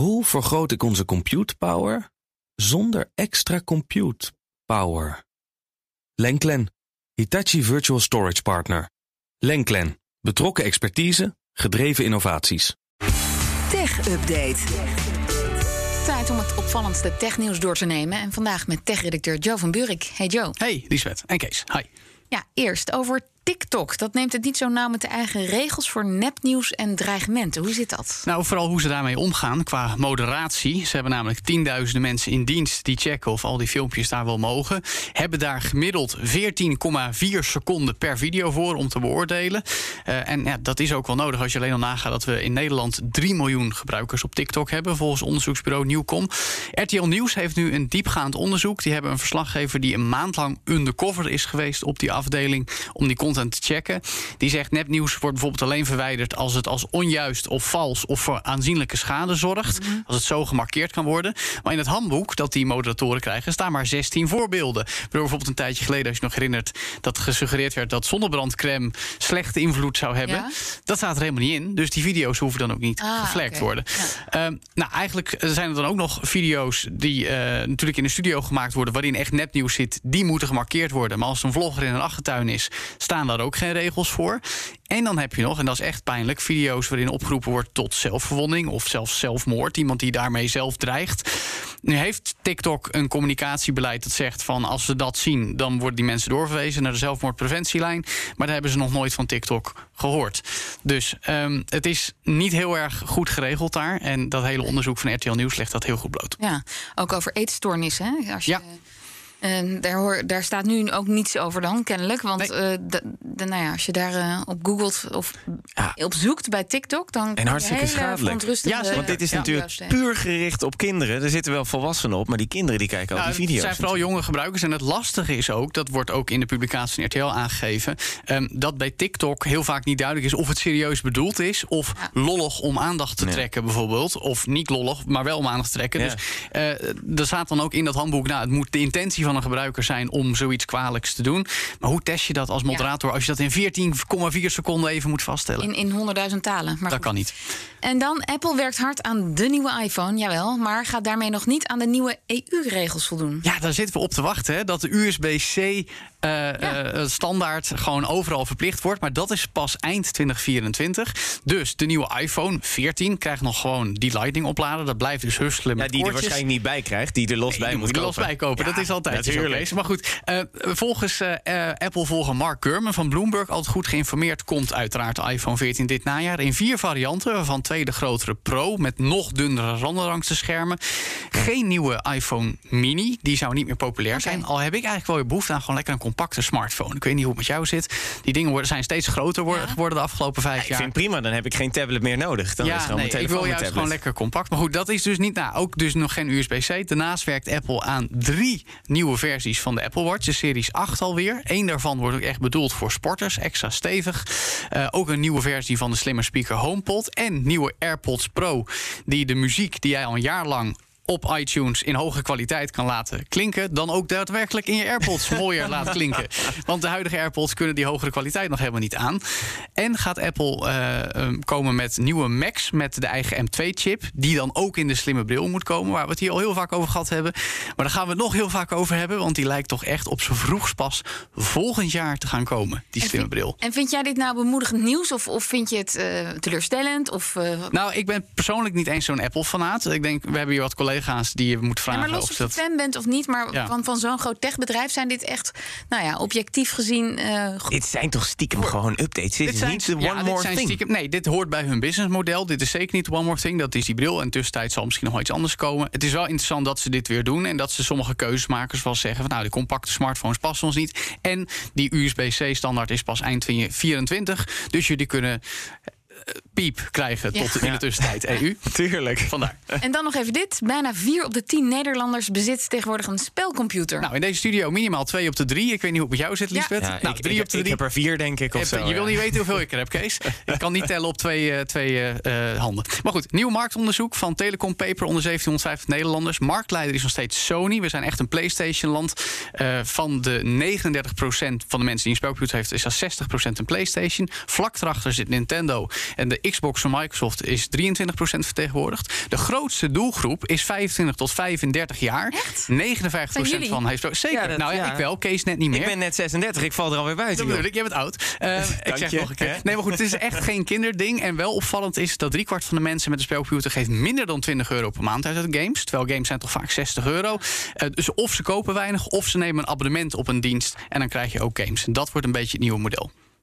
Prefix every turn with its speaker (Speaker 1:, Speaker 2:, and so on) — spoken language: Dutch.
Speaker 1: Hoe vergroot ik onze compute power zonder extra compute power? Lenklen, Hitachi Virtual Storage Partner. Lenklen, betrokken expertise, gedreven innovaties.
Speaker 2: Tech Update.
Speaker 3: Tijd om het opvallendste technieuws door te nemen. En vandaag met tech-redacteur Joe van Burik. Hey Joe.
Speaker 4: Hey, Lisbeth en Kees. Hi.
Speaker 3: Ja, eerst over TikTok. Dat neemt het niet zo nauw met de eigen regels voor nepnieuws en dreigementen. Hoe zit dat?
Speaker 4: Nou, vooral hoe ze daarmee omgaan qua moderatie. Ze hebben namelijk tienduizenden mensen in dienst die checken of al die filmpjes daar wel mogen. Hebben daar gemiddeld 14,4 seconden per video voor om te beoordelen. Uh, en ja, dat is ook wel nodig als je alleen al nagaat dat we in Nederland 3 miljoen gebruikers op TikTok hebben, volgens onderzoeksbureau Nieuwcom. RTL Nieuws heeft nu een diepgaand onderzoek. Die hebben een verslaggever die een maand lang undercover is geweest op die afdeling om die content te checken. Die zegt nepnieuws wordt bijvoorbeeld alleen verwijderd als het als onjuist of vals of voor aanzienlijke schade zorgt. Mhm. Als het zo gemarkeerd kan worden. Maar in het handboek dat die moderatoren krijgen staan maar 16 voorbeelden. Waardoor bijvoorbeeld een tijdje geleden, als je nog herinnert, dat gesuggereerd werd dat zonnebrandcreme slechte invloed zou hebben. Dat staat er helemaal niet in. Dus die video's hoeven dan ook niet ah, geflagd te worden. Ehm, nou, eigenlijk zijn er dan ook nog video's die uh, natuurlijk in de studio gemaakt worden, waarin echt nepnieuws zit. Die moeten gemarkeerd worden. Maar als een vlogger in een achtertuin is, staan daar ook geen regels voor. En dan heb je nog, en dat is echt pijnlijk, video's waarin opgeroepen wordt tot zelfverwonding of zelfs zelfmoord. Iemand die daarmee zelf dreigt. Nu heeft TikTok een communicatiebeleid dat zegt van als ze dat zien, dan worden die mensen doorverwezen naar de zelfmoordpreventielijn. Maar daar hebben ze nog nooit van TikTok gehoord. Dus um, het is niet heel erg goed geregeld daar. En dat hele onderzoek van RTL Nieuws legt dat heel goed bloot.
Speaker 3: Ja, ook over eetstoornissen. Als je... Ja en daar, hoor, daar staat nu ook niets over dan, kennelijk. Want nee. uh, de, de, nou ja, als je daar uh, op googelt of ja. op zoekt bij TikTok... dan
Speaker 5: en hartstikke schadelijk.
Speaker 3: Ja,
Speaker 5: want dit is natuurlijk puur gericht op kinderen. Er zitten wel volwassenen op, maar die kinderen die kijken nou, al die video's.
Speaker 4: Het zijn vooral jonge gebruikers. En het lastige is ook, dat wordt ook in de publicatie van RTL aangegeven... Um, dat bij TikTok heel vaak niet duidelijk is of het serieus bedoeld is... of ja. lollig om aandacht te trekken bijvoorbeeld. Of niet lollig, maar wel om aandacht te trekken. Dus uh, er staat dan ook in dat handboek... nou, het moet de intentie van van een gebruiker zijn om zoiets kwalijks te doen. Maar hoe test je dat als moderator als je dat in 14,4 seconden even moet vaststellen?
Speaker 3: In, in 100.000 talen. Maar
Speaker 4: dat kan niet.
Speaker 3: En dan, Apple werkt hard aan de nieuwe iPhone, jawel, maar gaat daarmee nog niet aan de nieuwe EU-regels voldoen.
Speaker 4: Ja, daar zitten we op te wachten. Hè, dat de USB-C ja. uh, standaard gewoon overal verplicht wordt. Maar dat is pas eind 2024. Dus de nieuwe iPhone 14 krijgt nog gewoon die Lightning oplader. Dat blijft dus husselen met
Speaker 5: Ja, die
Speaker 4: koortjes.
Speaker 5: er waarschijnlijk niet bij krijgt, die er los
Speaker 4: Nee,
Speaker 5: bij
Speaker 4: die
Speaker 5: moet kopen.
Speaker 4: los bij kopen.
Speaker 5: Ja,
Speaker 4: dat is altijd
Speaker 5: natuurlijk.
Speaker 4: zo. Maar goed, eh, volgens eh, eh, Apple-volger Mark Gurman van Bloomberg, altijd goed geïnformeerd, komt uiteraard de iPhone 14 dit najaar in vier varianten, waarvan twee de grotere Pro met nog dunnere randen langs de schermen. Geen nieuwe iPhone Mini, die zou niet meer populair zijn. Al heb ik eigenlijk wel weer behoefte aan gewoon lekker een compacte smartphone. Ik weet niet hoe het met jou zit. Die dingen worden, zijn steeds groter worden, geworden de afgelopen vijf
Speaker 5: Ik
Speaker 4: jaar.
Speaker 5: vind prima, dan heb ik geen tablet meer nodig. Dan is gewoon
Speaker 4: nee,
Speaker 5: mijn
Speaker 4: ik
Speaker 5: telefoon
Speaker 4: wil
Speaker 5: mijn
Speaker 4: juist
Speaker 5: tablet.
Speaker 4: gewoon lekker compact. Maar goed, dat is dus niet. Nou, ook dus nog geen USB-C. Daarnaast werkt Apple aan drie nieuwe versies van de Apple Watch. De Series 8 alweer. Eén daarvan wordt ook echt bedoeld voor sporters, extra stevig. Eh, ook een nieuwe versie van de slimme speaker HomePod. En nieuwe AirPods Pro, die de muziek die jij al een jaar lang op iTunes in hoge kwaliteit kan laten klinken, dan ook daadwerkelijk in je AirPods mooier laat klinken. Want de huidige AirPods kunnen die hogere kwaliteit nog helemaal niet aan. En gaat Apple eh, um, komen met nieuwe Macs met de eigen M2-chip, die dan ook in de slimme bril moet komen, waar we het hier al heel vaak over gehad hebben. Maar daar gaan we het nog heel vaak over hebben, want die lijkt toch echt op z'n vroegst pas volgend jaar te gaan komen, die slimme bril.
Speaker 3: En vind jij dit nou bemoedigend nieuws of, of vind je het eh, teleurstellend? Of, eh,
Speaker 4: Nou, ik ben persoonlijk niet eens zo'n Apple-fanaat. Ik denk, we hebben hier wat collega's die je moet
Speaker 3: ja,
Speaker 4: vragen.
Speaker 3: maar los
Speaker 4: of
Speaker 3: je
Speaker 4: dat...
Speaker 3: fan bent of niet, maar
Speaker 4: Ja.
Speaker 3: van, van zo'n groot techbedrijf zijn dit echt, nou ja, objectief gezien eh, goed.
Speaker 5: Dit zijn toch stiekem gewoon updates? Dit, is
Speaker 4: zijn-
Speaker 5: niet de one
Speaker 4: ja, dit
Speaker 5: more
Speaker 4: zijn
Speaker 5: thing.
Speaker 4: stiekem- nee, dit hoort bij hun businessmodel. Dit is zeker niet one more thing. Dat is die bril. En tussentijd zal misschien nog wel iets anders komen. Het is wel interessant dat ze dit weer doen. En dat ze sommige keuzesmakers wel zeggen... van nou, die compacte smartphones passen ons niet. En die USB-C-standaard is pas eind 2024. Dus jullie kunnen piep krijgen
Speaker 3: Ja.
Speaker 4: tot in de tussentijd EU.
Speaker 5: Tuurlijk.
Speaker 4: Vandaar.
Speaker 3: En dan nog even dit. Bijna vier op de tien Nederlanders bezit tegenwoordig een spelcomputer.
Speaker 4: Nou, in deze studio minimaal twee op de drie. Ik weet niet hoe het met jou zit, Lisbeth.
Speaker 5: Ja,
Speaker 4: nou,
Speaker 5: ik,
Speaker 4: drie
Speaker 5: ik,
Speaker 4: op de
Speaker 5: ik
Speaker 4: drie.
Speaker 5: heb er vier, denk ik, of
Speaker 4: Heb-
Speaker 5: zo.
Speaker 4: je wil niet weten hoeveel ik er heb, Kees. ik kan niet tellen op twee, eh, twee eh, eh, handen. Maar goed, nieuw marktonderzoek van Telecom Paper onder 1750 Nederlanders. Marktleider is nog steeds Sony. We zijn echt een PlayStation-land. Eh, van de 39% van de mensen die een spelcomputer heeft, is dat 60% een PlayStation. Vlak daarachter zit Nintendo En de Xbox van Microsoft is 23% vertegenwoordigd. De grootste doelgroep is 25 tot 35 jaar.
Speaker 3: Echt?
Speaker 4: 59% van heeft... Zeker.
Speaker 5: Ja, dat-
Speaker 4: nou ja,
Speaker 5: ja.
Speaker 4: ik wel. Kees net niet meer.
Speaker 5: Ik ben net 36, ik val er alweer buiten.
Speaker 4: Dat ik, jij bent oud. Eh, ik zeg
Speaker 5: je,
Speaker 4: nog een keer.
Speaker 5: hè?
Speaker 4: Nee, maar goed, het is echt geen kinderding. En wel opvallend is dat driekwart van de mensen met een speelcomputer geeft minder dan 20 euro per maand uit aan games. Terwijl games zijn toch vaak 60 euro. Eh, dus of ze kopen weinig, of ze nemen een abonnement op een dienst. En dan krijg je ook games. En dat wordt een beetje het nieuwe model.